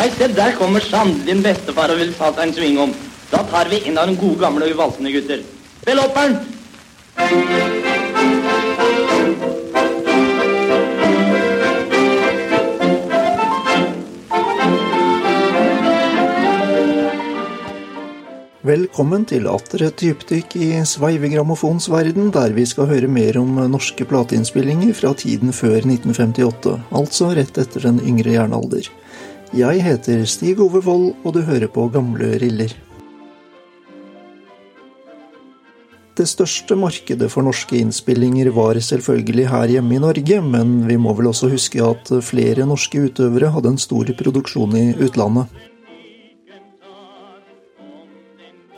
Nei, se der kommer sannelig din bestefar og vil ta seg en sving om. Da tar vi inn av de gode gamle og valsende gutter. Spill opperen! Velkommen til atter et dypdykk i sveivegrammofons verden, der vi skal høre mer om norske plateinnspillinger fra tiden før 1958, altså rett etter den yngre jernalder. Jeg heter Stig Ove Vold, og du hører på Gamle riller. Det største markedet for norske innspillinger var selvfølgelig her hjemme i Norge, men vi må vel også huske at flere norske utøvere hadde en stor produksjon i utlandet.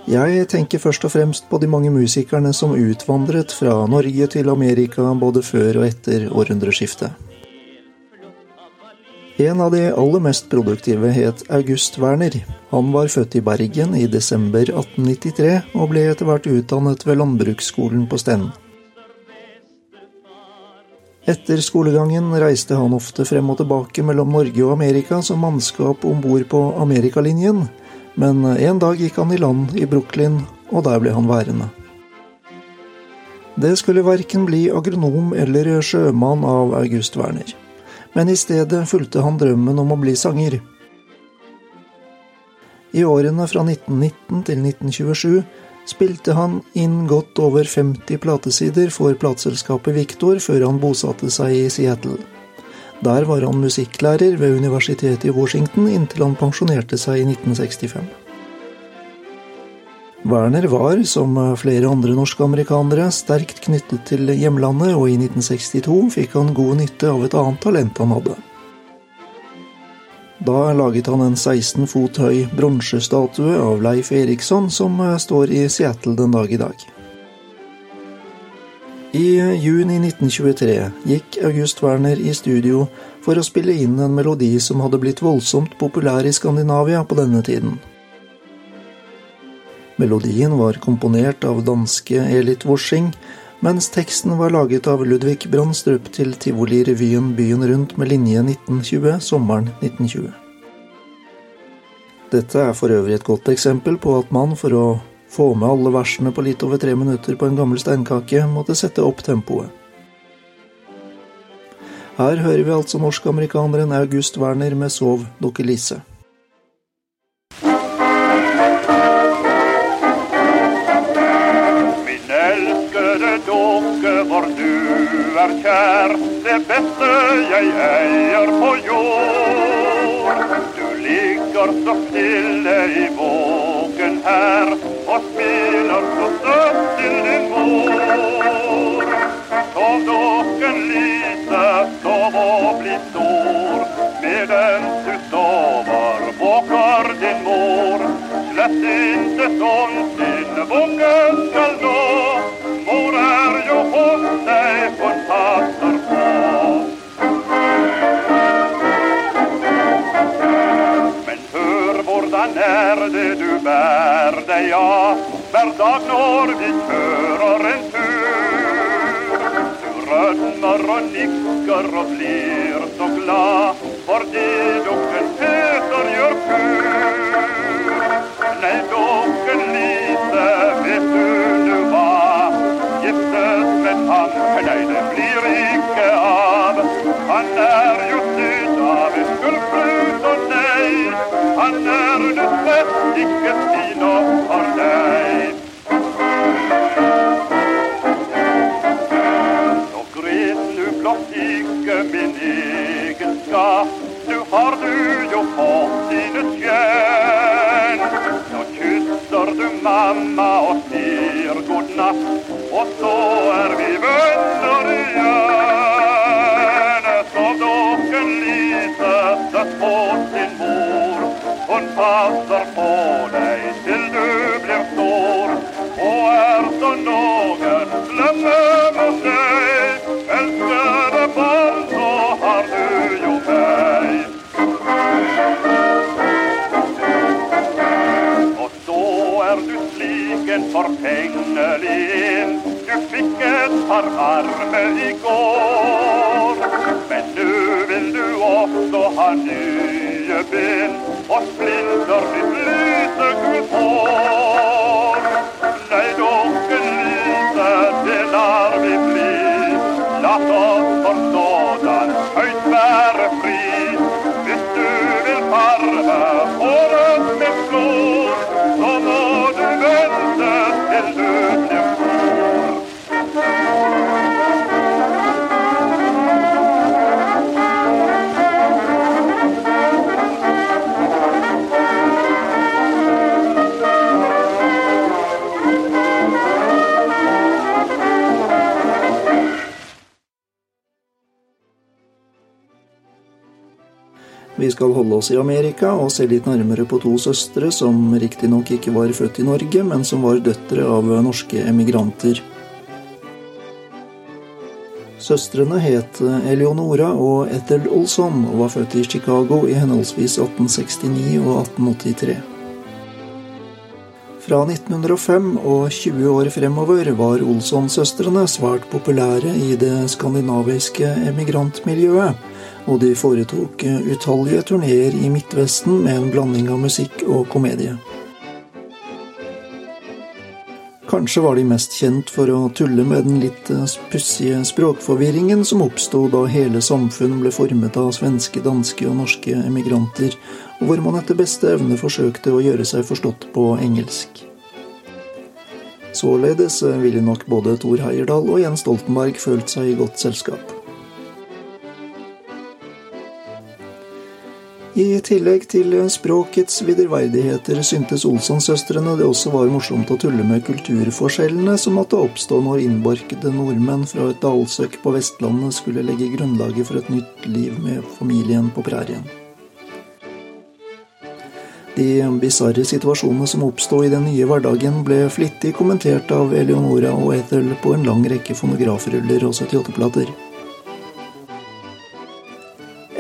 Jeg tenker først og fremst på de mange musikerne som utvandret fra Norge til Amerika både før og etter århundreskiftet. En av de aller mest produktive het August Werner. Han var født i Bergen i desember 1893 og ble etter hvert utdannet ved landbruksskolen på Sten. Etter skolegangen reiste han ofte frem og tilbake mellom Norge og Amerika som mannskap om bord på Amerikalinjen, men en dag gikk han i land i Brooklyn, og der ble han værende. Det skulle verken bli agronom eller sjømann av August Werner, men i stedet fulgte han drømmen om å bli sanger. I årene fra 1919 til 1927 spilte han inn godt over 50 platesider for plateselskapet Victor før han bosatte seg i Seattle. Der var han musikklærer ved universitetet i Washington inntil han pensjonerte seg i 1965. Werner var, som flere andre norske-amerikanere, sterkt knyttet til hjemlandet, og i 1962 fikk han god nytte av et annet talent han hadde. Da laget han en 16 fot høy bronsestatue av Leif Eriksson, som står i Seattle den dag i dag. I juni 1923 gikk August Werner i studio for å spille inn en melodi som hadde blitt voldsomt populær i Skandinavia på denne tiden. Melodien var komponert av danske Elit Worsing, mens teksten var laget av Ludvig Brandstrup til tivolirevyen Byen rundt med linje 1920 sommeren 1920. Dette er for øvrig et godt eksempel på at man for å få med alle versene på litt over tre minutter på en gammel steinkake, måtte sette opp tempoet. Her hører vi altså norsk-amerikaneren August Werner med Sov dukke Lise. Er kjær, det beste jeg eier på jord. Du ligger så stille i vågen her og smiler så søtt til din mor. Sov dokken lite, sov og bli stor. Medens du sover, våker din mor. Slett ikke sånn din vugge skal bær deg av hver dag når vi kjører en tur. Du rødmer og nikker og blir så glad fordi dukken Peter gjør kur. Nei, dukken Lise, vet du du hva? Giftes med ham, nei, det blir ikke av. Han er jo sydd av en nei, han er du slett ikke si noe for deg. Så gret du blott ikke min egenskap, nu har du jo fått dine tjen. Nå kysser du mamma og sier god natt, og så er vi venner igjen. Så dukken Lise det på sin mor, hun passer på deg til du blir stor. Og er så noen slemme mot deg, elskede barn, så har du jo meg. Og så er du slik en forfengelig en. Du fikk et par arme i går. Men nå vil du også ha nye ben. und Flinder die Blüte geborn. Sei doch geliebte, den Arme blieb, lacht auf von skal holde oss i Amerika og se litt nærmere på to søstre som riktignok ikke var født i Norge, men som var døtre av norske emigranter. Søstrene het Eleonora og Ethel Olsson og var født i Chicago i henholdsvis 1869 og 1883. Fra 1905 og 20 år fremover var Olsson-søstrene svært populære i det skandinaviske emigrantmiljøet, og de foretok utallige turneer i Midtvesten med en blanding av musikk og komedie. Kanskje var de mest kjent for å tulle med den litt pussige språkforvirringen som oppsto da hele samfunn ble formet av svenske, danske og norske emigranter, og hvor man etter beste evne forsøkte å gjøre seg forstått på engelsk. Således ville nok både Thor Heyerdahl og Jens Stoltenberg følt seg i godt selskap. I tillegg til språkets viderverdigheter syntes Olsson-søstrene det også var morsomt å tulle med kulturforskjellene som måtte oppstå når innbarkede nordmenn fra et dalsøkk på Vestlandet skulle legge grunnlaget for et nytt liv med familien på prærien. De bisarre situasjonene som oppsto i den nye hverdagen, ble flittig kommentert av Eleonora og Ethel på en lang rekke fonografruller og 78-plater.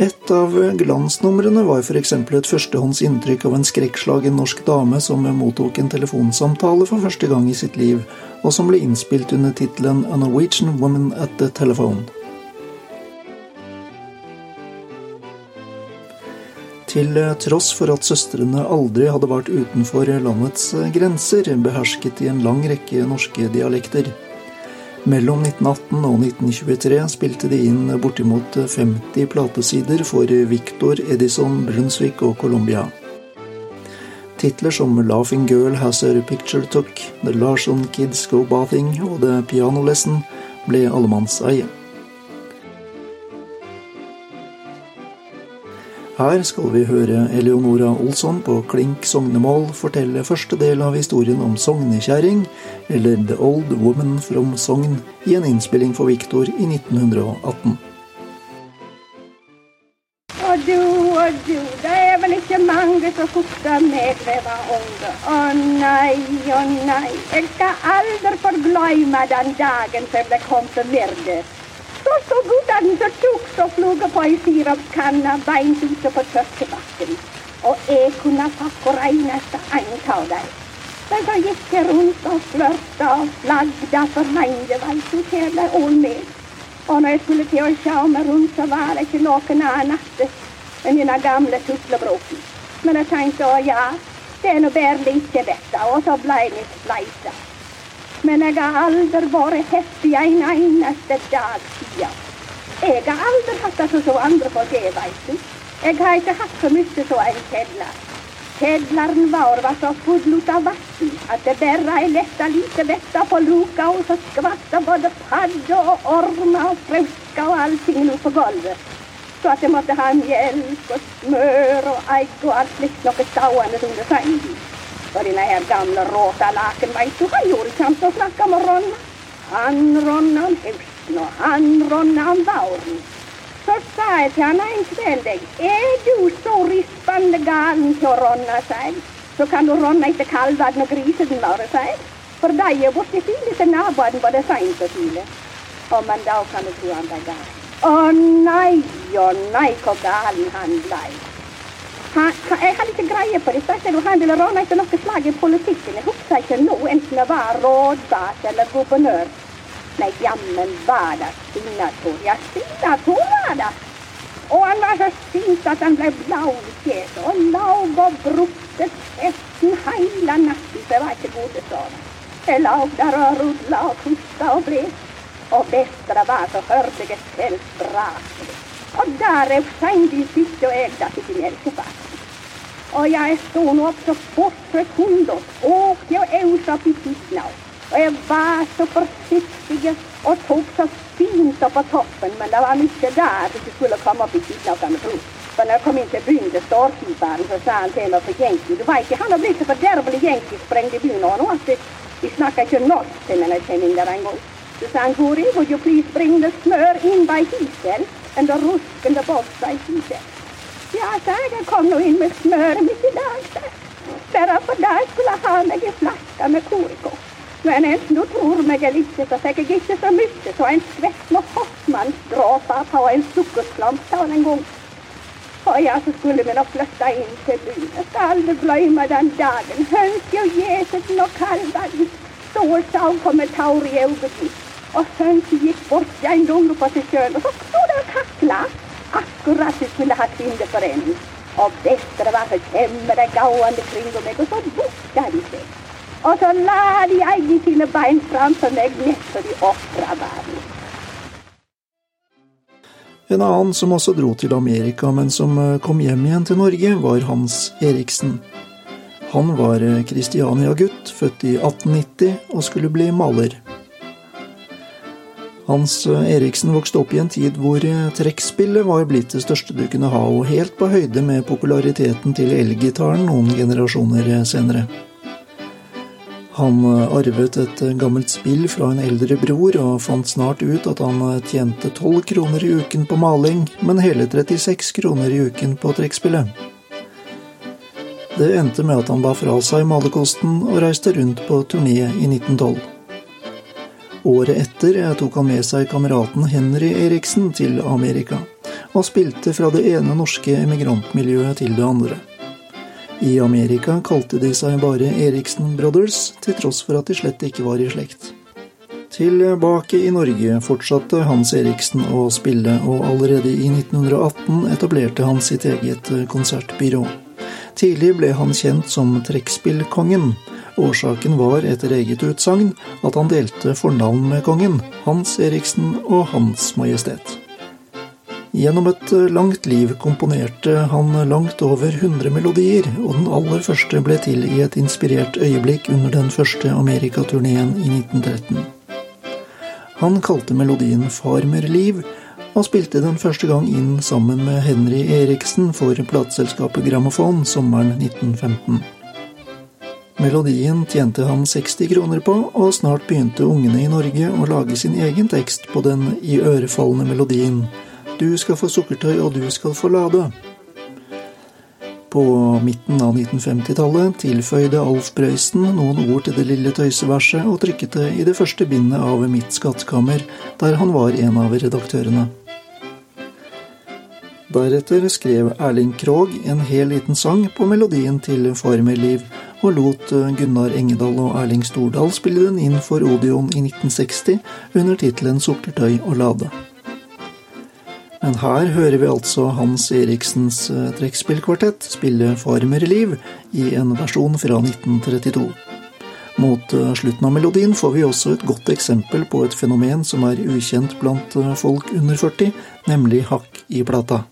Et av glansnumrene var f.eks. et førstehånds inntrykk av en skrekkslagen norsk dame som mottok en telefonsamtale for første gang i sitt liv, og som ble innspilt under tittelen A Norwegian Woman at the Telephone. Til tross for at søstrene aldri hadde vært utenfor landets grenser, behersket de en lang rekke norske dialekter. Mellom 1918 og 1923 spilte de inn bortimot 50 platesider for Victor, Edison, Brunswick og Columbia. Titler som 'Laughing Girl Has Her Picture Took', 'The Larson Kids Go Bathing' og 'The Piano Lesson' ble allemannseie. Her skal vi høre Eleonora Olsson på klink sognemål fortelle første del av historien om Sognekjerring, eller The Old Woman from Sogn, i en innspilling for Viktor i 1918. Og du og du, det er vel ikke mange som husker meg da jeg var unge. Å nei, å nei, jeg skal aldri forglemme den dagen som jeg ble konfirmert. Så sto guttene som tok så fluga på ei sirupskanne beint ute på tørkebakken. Og jeg kunne takke hver eneste en av dem. Men så gikk jeg rundt og flørta og flagda for mengde, veit du, til ål med. Og når jeg skulle til å sjå meg rundt, så var det ikke noen natt enn denne gamle tuslebråten. Men jeg tenkte å ja, det er nå bare ikke dette, og så blei vi spleisa. Men jeg har aldri vært happy en eneste dag siden. Jeg har aldri hatt det som andre folk er, veit du. Jeg har ikke hatt så mye som en kjedler. Kjedleren vår var så full av vann at det bare ei letta lite vette på luka, og så skvatta både padde og ormer og frausker og allting ut på gulvet. Så at jeg måtte ha melk og smør og egg og alt slikt noe stående under sengen. Og denne her gamle råtalaken, veit du, han gjorde ikke å snakke med Ronna. Han ronna om høsten, og han ronna om våren. Så sa jeg til han en kveld, er du så rispende galen til å Ronna, seg, så kan du ronne etter kalvene og grisene våre, jeg. For de er borte fine til naboene både seint og tidlig. Og men da kan du tro han ble gal. Å nei, å nei, hvor galen han blei. Jeg hadde ikke greie på det. Jeg han ville råne etter noe slag i politikken. Jeg husker ikke nå, enten det var rådbas eller guvernør. Nei, jammen var det Sinator. Ja, Sinator var det. Og han var så sint at han ble blau i fjeset og laug og brukte kjeften hele natten, så jeg var ikke god til å sove. Jeg laug der og rulla og pusta og ble. Og best det var, så hørte jeg et selv brake. Og der er seint i siste, og jeg datt i melkefaten. Og jeg sto nå opp så fort sekundet, åkte og øste opp i Tittnau. Og jeg var så forsiktig og tok så fint opp på toppen, men det var mye der hvis jeg skulle komme opp i Tittnau, kan du tro. For når jeg kom inn til byen til stårkeeperen, så sa han til meg for jenki. Du veit ikke, han har blitt så fordervelig Yankee-sprengt i byen nå at de snakker ikke norsk til meg når jeg kom inn der en gang. Så sa han, Guri, would you please bring the smør inn by Hisel and the rusk and the boss by Hisel? Ja, sa jeg, jeg kom nå inn med smøret mitt i dag, sa jeg. Bare for deg skulle ha meg en flaske med Koriko. Men enten du tror meg eller ikke, så fikk jeg ikke så mye, så en skvett med Hoffmannsdråper på en sukkerklump en gang. Og ja, så skulle vi nå flytte inn til byen. Jeg skal aldri glemme den dagen. Høns og Jesus og kalven. Stor sau kom med taur i øynene. Og høns gikk bort en gang på seg sjøl, og så sto det og kakla. Akkurat skulle ha kvinneforening. Og bedre var kommer gående kring meg, og så bukka de seg. Og så la de eie sine bein framfor meg nett så de. En annen som også dro til Amerika, men som eh, kom hjem igjen til Norge, var Hans Eriksen. Han var Kristiania-gutt, født i 1890, og skulle bli maler. Hans eh, Eriksen vokste opp i en tid hvor eh, trekkspillet var blitt det største du kunne ha, og helt på høyde med populariteten til elgitaren noen generasjoner senere. Han eh, arvet et eh, gammelt spill fra en eldre bror, og fant snart ut at han eh, tjente 12 kroner i uken på maling, men hele 36 kroner i uken på trekkspillet. Det endte med at han ba fra seg malerkosten og reiste rundt på turné i 1912. Året etter tok han med seg kameraten Henry Eriksen til Amerika, og spilte fra det ene norske emigrantmiljøet til det andre. I Amerika kalte de seg bare Eriksen Brothers, til tross for at de slett ikke var i slekt. Tilbake i Norge fortsatte Hans Eriksen å spille, og allerede i 1918 etablerte han sitt eget konsertbyrå. Tidlig ble han kjent som trekkspillkongen. Årsaken var etter eget utsagn at han delte fornavn med kongen, Hans Eriksen og Hans Majestet. Gjennom et langt liv komponerte han langt over 100 melodier, og den aller første ble til i et inspirert øyeblikk under den første amerikaturneen i 1913. Han kalte melodien Farmerliv, og spilte den første gang inn sammen med Henry Eriksen for plateselskapet Grammofon sommeren 1915. Melodien tjente han 60 kroner på, og snart begynte ungene i Norge å lage sin egen tekst på den iørefallende melodien du skal få sukkertøy, og du skal få lade. På midten av 1950-tallet tilføyde Alf Prøysen noen ord til det lille tøyseverset og trykket det i det første bindet av Mitt skattkammer, der han var en av redaktørene. Deretter skrev Erling Krogh en hel liten sang på melodien til Farmerliv, og lot Gunnar Engedal og Erling Stordal spille den inn for Odeon i 1960 under tittelen Sukkertøy og lade. Men her hører vi altså Hans Eriksens eh, trekkspillkvartett spille Farmerliv i en versjon fra 1932. Mot eh, slutten av melodien får vi også et godt eksempel på et fenomen som er ukjent blant eh, folk under 40, nemlig hakk i plata.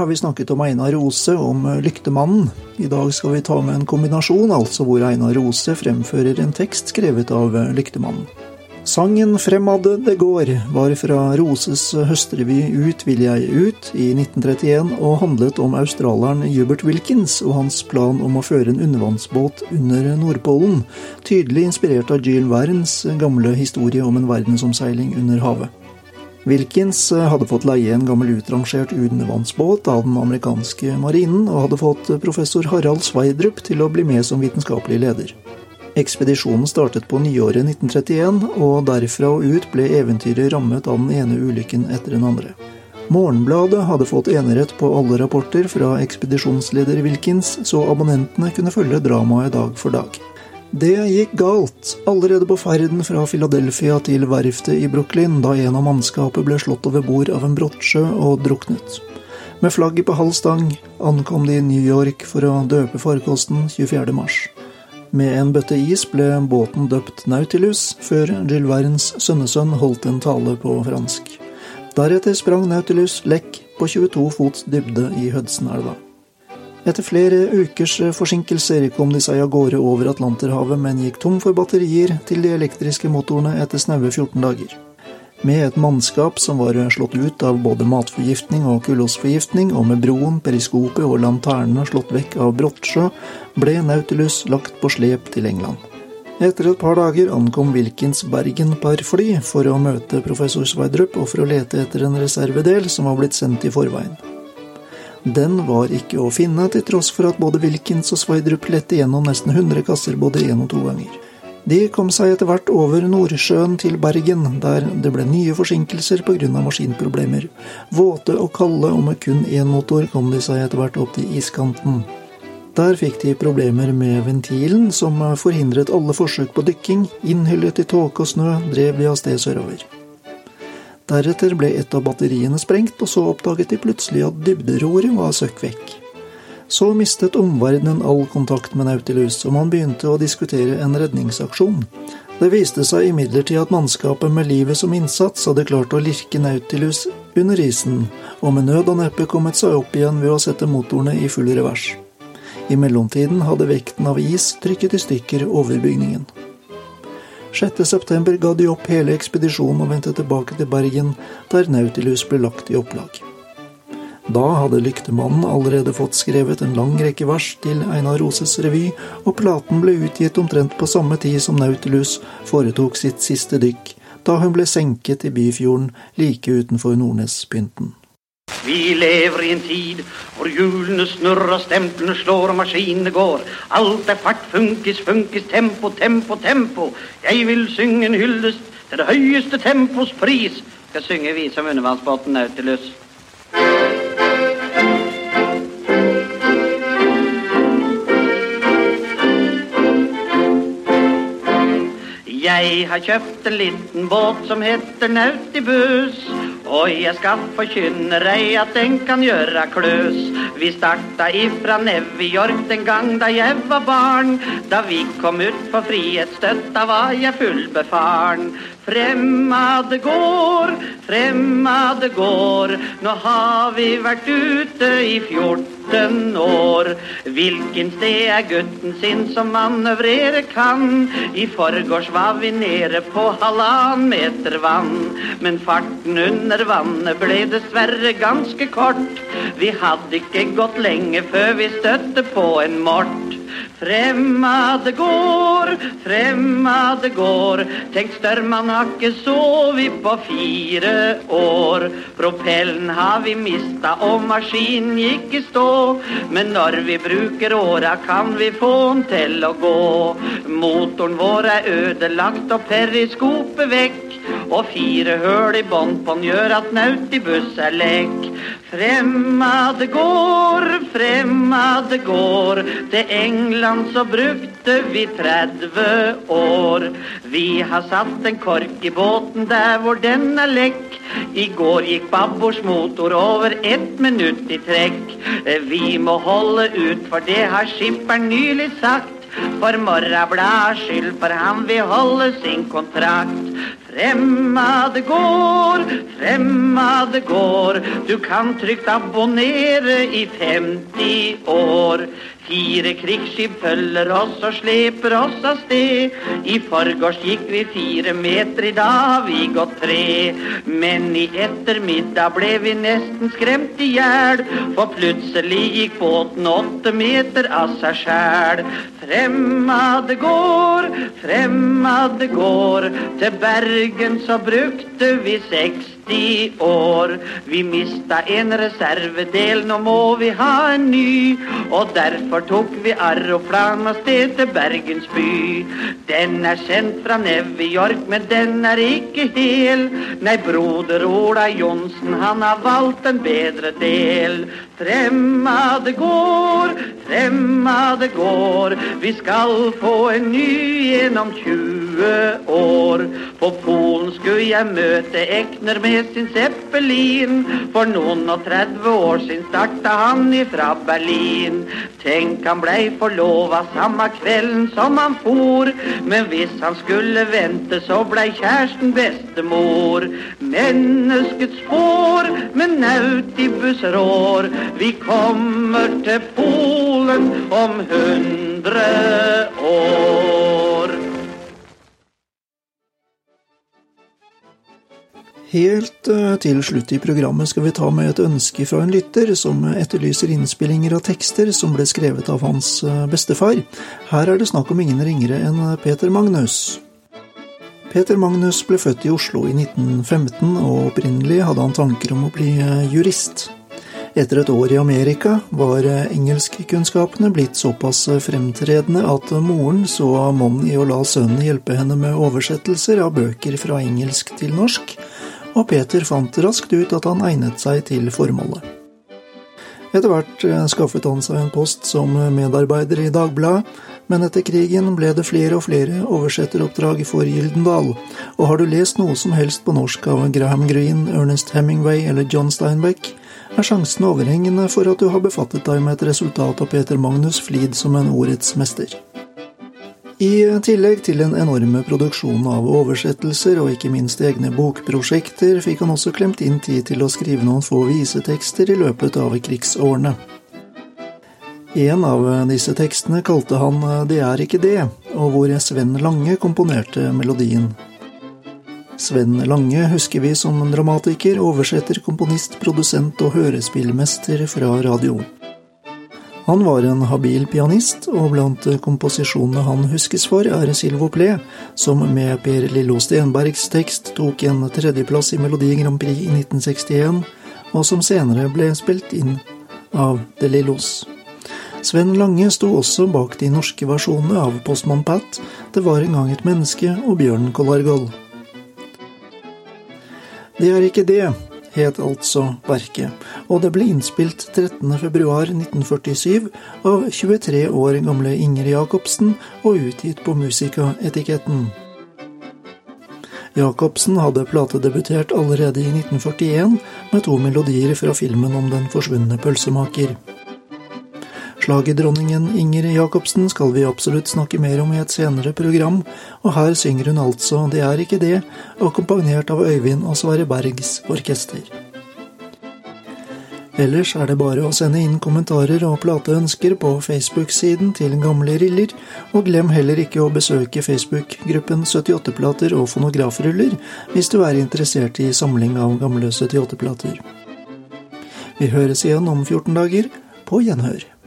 Har vi snakket om Einar Rose, om Lyktemannen. I dag skal vi ta med en kombinasjon, altså hvor Einar Rose fremfører en tekst skrevet av Lyktemannen. Sangen 'Fremad det går' var fra Roses høstrevy 'Ut vil jeg ut' i 1931 og handlet om australieren Hubert Wilkins og hans plan om å føre en undervannsbåt under Nordpolen, tydelig inspirert av Jill Vernes gamle historie om en verdensomseiling under havet. Wilkins eh, hadde fått leie en gammel utrangert undervannsbåt av den amerikanske marinen, og hadde fått professor Harald Sveidrup til å bli med som vitenskapelig leder. Ekspedisjonen startet på nyåret 1931, og derfra og ut ble eventyret rammet av den ene ulykken etter den andre. Morgenbladet hadde fått enerett på alle rapporter fra ekspedisjonsleder Wilkins, så abonnentene kunne følge dramaet dag for dag. Det gikk galt allerede på ferden fra Philadelphia til verftet i Brooklyn da en av mannskapet ble slått over bord av en brottsjø og druknet. Med flagget på halv stang ankom de New York for å døpe farkosten 24. mars. Med en bøtte is ble båten døpt Nautilus, før Jill Vernes sønnesønn holdt en tale på fransk. Deretter sprang Nautilus lekk på 22 fots dybde i Hudsonelva. Etter flere ukers forsinkelser kom de seg av gårde over Atlanterhavet, men gikk tom for batterier til de elektriske motorene etter snaue 14 dager. Med et mannskap som var slått ut av både matforgiftning og kullosforgiftning, og med broen, periskopet og lanternene slått vekk av Brottsjø, ble Nautilus lagt på slep til England. Etter et par dager ankom Wilkins Bergen par fly for å møte professor Sverdrup og for å lete etter en reservedel som var blitt sendt i forveien. Den var ikke å finne, til tross for at både Wilkins og Sverdrup lette gjennom nesten 100 kasser både én og to ganger. De kom seg etter hvert over Nordsjøen til Bergen, der det ble nye forsinkelser pga. maskinproblemer. Våte og kalde, og med kun én motor kom de seg etter hvert opp til iskanten. Der fikk de problemer med ventilen, som forhindret alle forsøk på dykking. Innhyllet i tåke og snø drev de av sted sørover. Deretter ble et av batteriene sprengt, og så oppdaget de plutselig at dybderoret var søkk vekk. Så mistet omverdenen all kontakt med Nautilus, og man begynte å diskutere en redningsaksjon. Det viste seg imidlertid at mannskapet med livet som innsats hadde klart å lirke Nautilus under isen, og med nød og neppe kommet seg opp igjen ved å sette motorene i full revers. I mellomtiden hadde vekten av is trykket i stykker overbygningen. 6.9 ga de opp hele ekspedisjonen og vendte tilbake til Bergen, der Nautilus ble lagt i opplag. Da hadde Lyktemannen allerede fått skrevet en lang rekke vers til Einar Roses revy, og platen ble utgitt omtrent på samme tid som Nautilus foretok sitt siste dykk, da hun ble senket i Byfjorden like utenfor Nordnespynten. Vi lever i en tid hvor hjulene snurrer, stemplene slår og maskinene går. Alt er fart, funkis, funkis, tempo, tempo, tempo. Jeg vil synge en hyllest til det høyeste tempos pris. Skal synge vi som undervannsbåten Nautilus. Jeg har kjøpt en liten båt som heter Nautibus. Og jeg skal forkynne deg at den kan gjøre kløs. Vi starta ifra New York den gang da jeg var barn. Da vi kom ut på frihetsstøtta var jeg fullbefaren. Fremmede går, fremmede går. Nå har vi vært ute i 14 år. Hvilken sted er gutten sin som manøvrere kan? I forgårs var vi nede på halvannen meter vann. Men farten under vannet ble dessverre ganske kort. Vi hadde ikke gått lenge før vi støtte på en mort. Fremmede går, fremmede går. Tenk størman har ikke på fire år. Propellen har vi mista og maskinen gikk i stå. Men når vi bruker åra kan vi få den til å gå. Motoren vår er ødelagt og periskopet vekk. Og fire høl i bånn gjør at Nautibuss er lekk. Fremmede går, fremmede går. Til England så brukte vi 30 år. Vi har satt en kork i båten der hvor den er lekk. I går gikk babbors motor over ett minutt i trekk. Vi må holde ut, for det har skipperen nylig sagt. For Morrabladet skyld, for han vil holde sin kontrakt. Fremmede går, fremmad går, du kan trygt abonnere i 50 år. Fire krigsskip følger oss og sleper oss av sted. I forgårs gikk vi fire meter, i dag har vi gått tre. Men i ettermiddag ble vi nesten skremt i hjel, for plutselig gikk båten åtte meter av seg sjæl. det går, fremmede går, til Bergen så brukte vi 60 år. Vi mista en reservedel, nå må vi ha en ny, og derfor tok vi aeroplan av sted til Bergens by. Den er sendt fra New York, men den er ikke hel. Nei, broder Ola Johnsen, han har valgt en bedre del. Fremmede går, fremmede går, vi skal få en ny gjennom 20 år. På Polen skulle jeg møte Ekner med sin Zeppelin. For noen og 30 år siden starta han ifra Berlin. Tenk han blei forlova samme kvelden som han for. Men hvis han skulle vente, så blei kjæresten bestemor. Menneskets spår med nautibus rår. Vi kommer til Polen om hundre år. Helt eh, til slutt i programmet skal vi ta med et ønske fra en lytter som etterlyser innspillinger av tekster som ble skrevet av hans eh, bestefar. Her er det snakk om ingen ringere enn Peter Magnus. Peter Magnus ble født i Oslo i 1915, og opprinnelig hadde han tanker om å bli eh, jurist. Etter et år i Amerika var engelskkunnskapene blitt såpass fremtredende at moren så monn i å la sønnen hjelpe henne med oversettelser av bøker fra engelsk til norsk, og Peter fant raskt ut at han egnet seg til formålet. Etter hvert skaffet han seg en post som medarbeider i Dagbladet, men etter krigen ble det flere og flere oversetteroppdrag for Gyldendal, og har du lest noe som helst på norsk av Graham Greene, Ernest Hemingway eller John Steinbeck, er sjansen overhengende for at du har befattet deg med et resultat av Peter Magnus Flid som en ordets mester. I tillegg til en enorme produksjon av oversettelser og ikke minst egne bokprosjekter, fikk han også klemt inn tid til å skrive noen få visetekster i løpet av krigsårene. En av disse tekstene kalte han Det er ikke det, og hvor Sven Lange komponerte melodien. Sven Lange husker vi som dramatiker, oversetter, komponist, produsent og hørespillmester fra radio. Han var en habil pianist, og blant komposisjonene han huskes for, er Silvo Ple, som med Per Lillo Stenbergs tekst tok en tredjeplass i Melodi Grand Prix i 1961, og som senere ble spilt inn av De Lillos. Sven Lange sto også bak de norske versjonene av Postmann Pat, Det var en gang et menneske og Bjørn Kollargoll. Det er ikke det, het altså verket, og det ble innspilt 13.2.1947 av 23 år gamle Inger Jacobsen og utgitt på Musikaetiketten. Jacobsen hadde platedebutert allerede i 1941 med to melodier fra filmen om den forsvunne pølsemaker. Slagerdronningen Inger Jacobsen skal vi absolutt snakke mer om i et senere program, og her synger hun altså Det er ikke det, akkompagnert av Øyvind og Sverre Bergs orkester. Ellers er det bare å sende inn kommentarer og plateønsker på Facebook-siden til Gamle Riller, og glem heller ikke å besøke Facebook-gruppen 78-plater og fonografruller hvis du er interessert i samling av gamle 78-plater. Vi høres igjen om 14 dager. På gjenhør.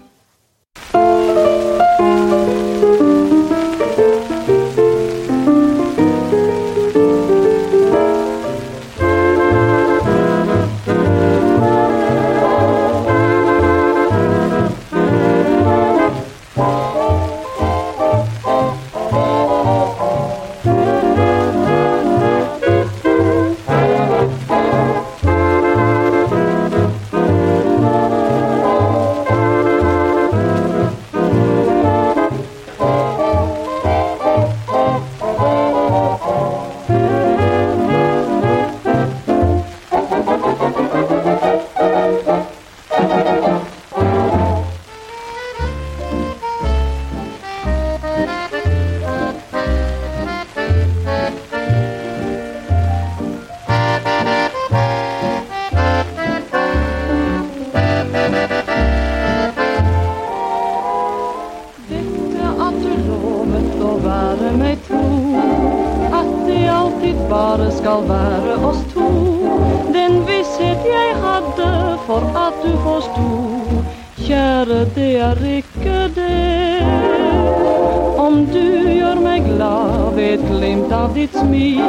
Av ditt smil,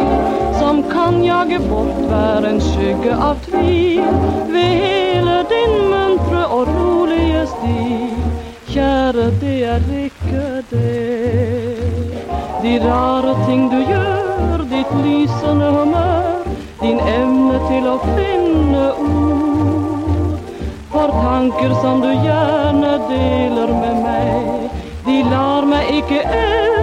som kan jage bort hver en skygge av tvil, ved hele din muntre og rolige stil. Kjære, det er ikke det. De rare ting du gjør, ditt lysende humør, din evne til å finne ord. For tanker som du gjerne deler med meg, de lar meg ikke elske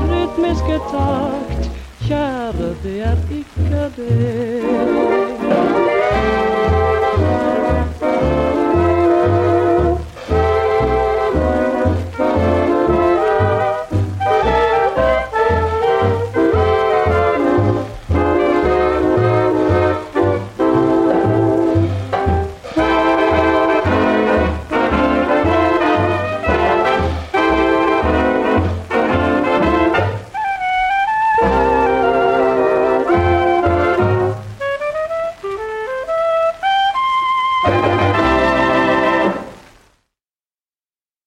rytmiske takt? Kjære, det er ikke det.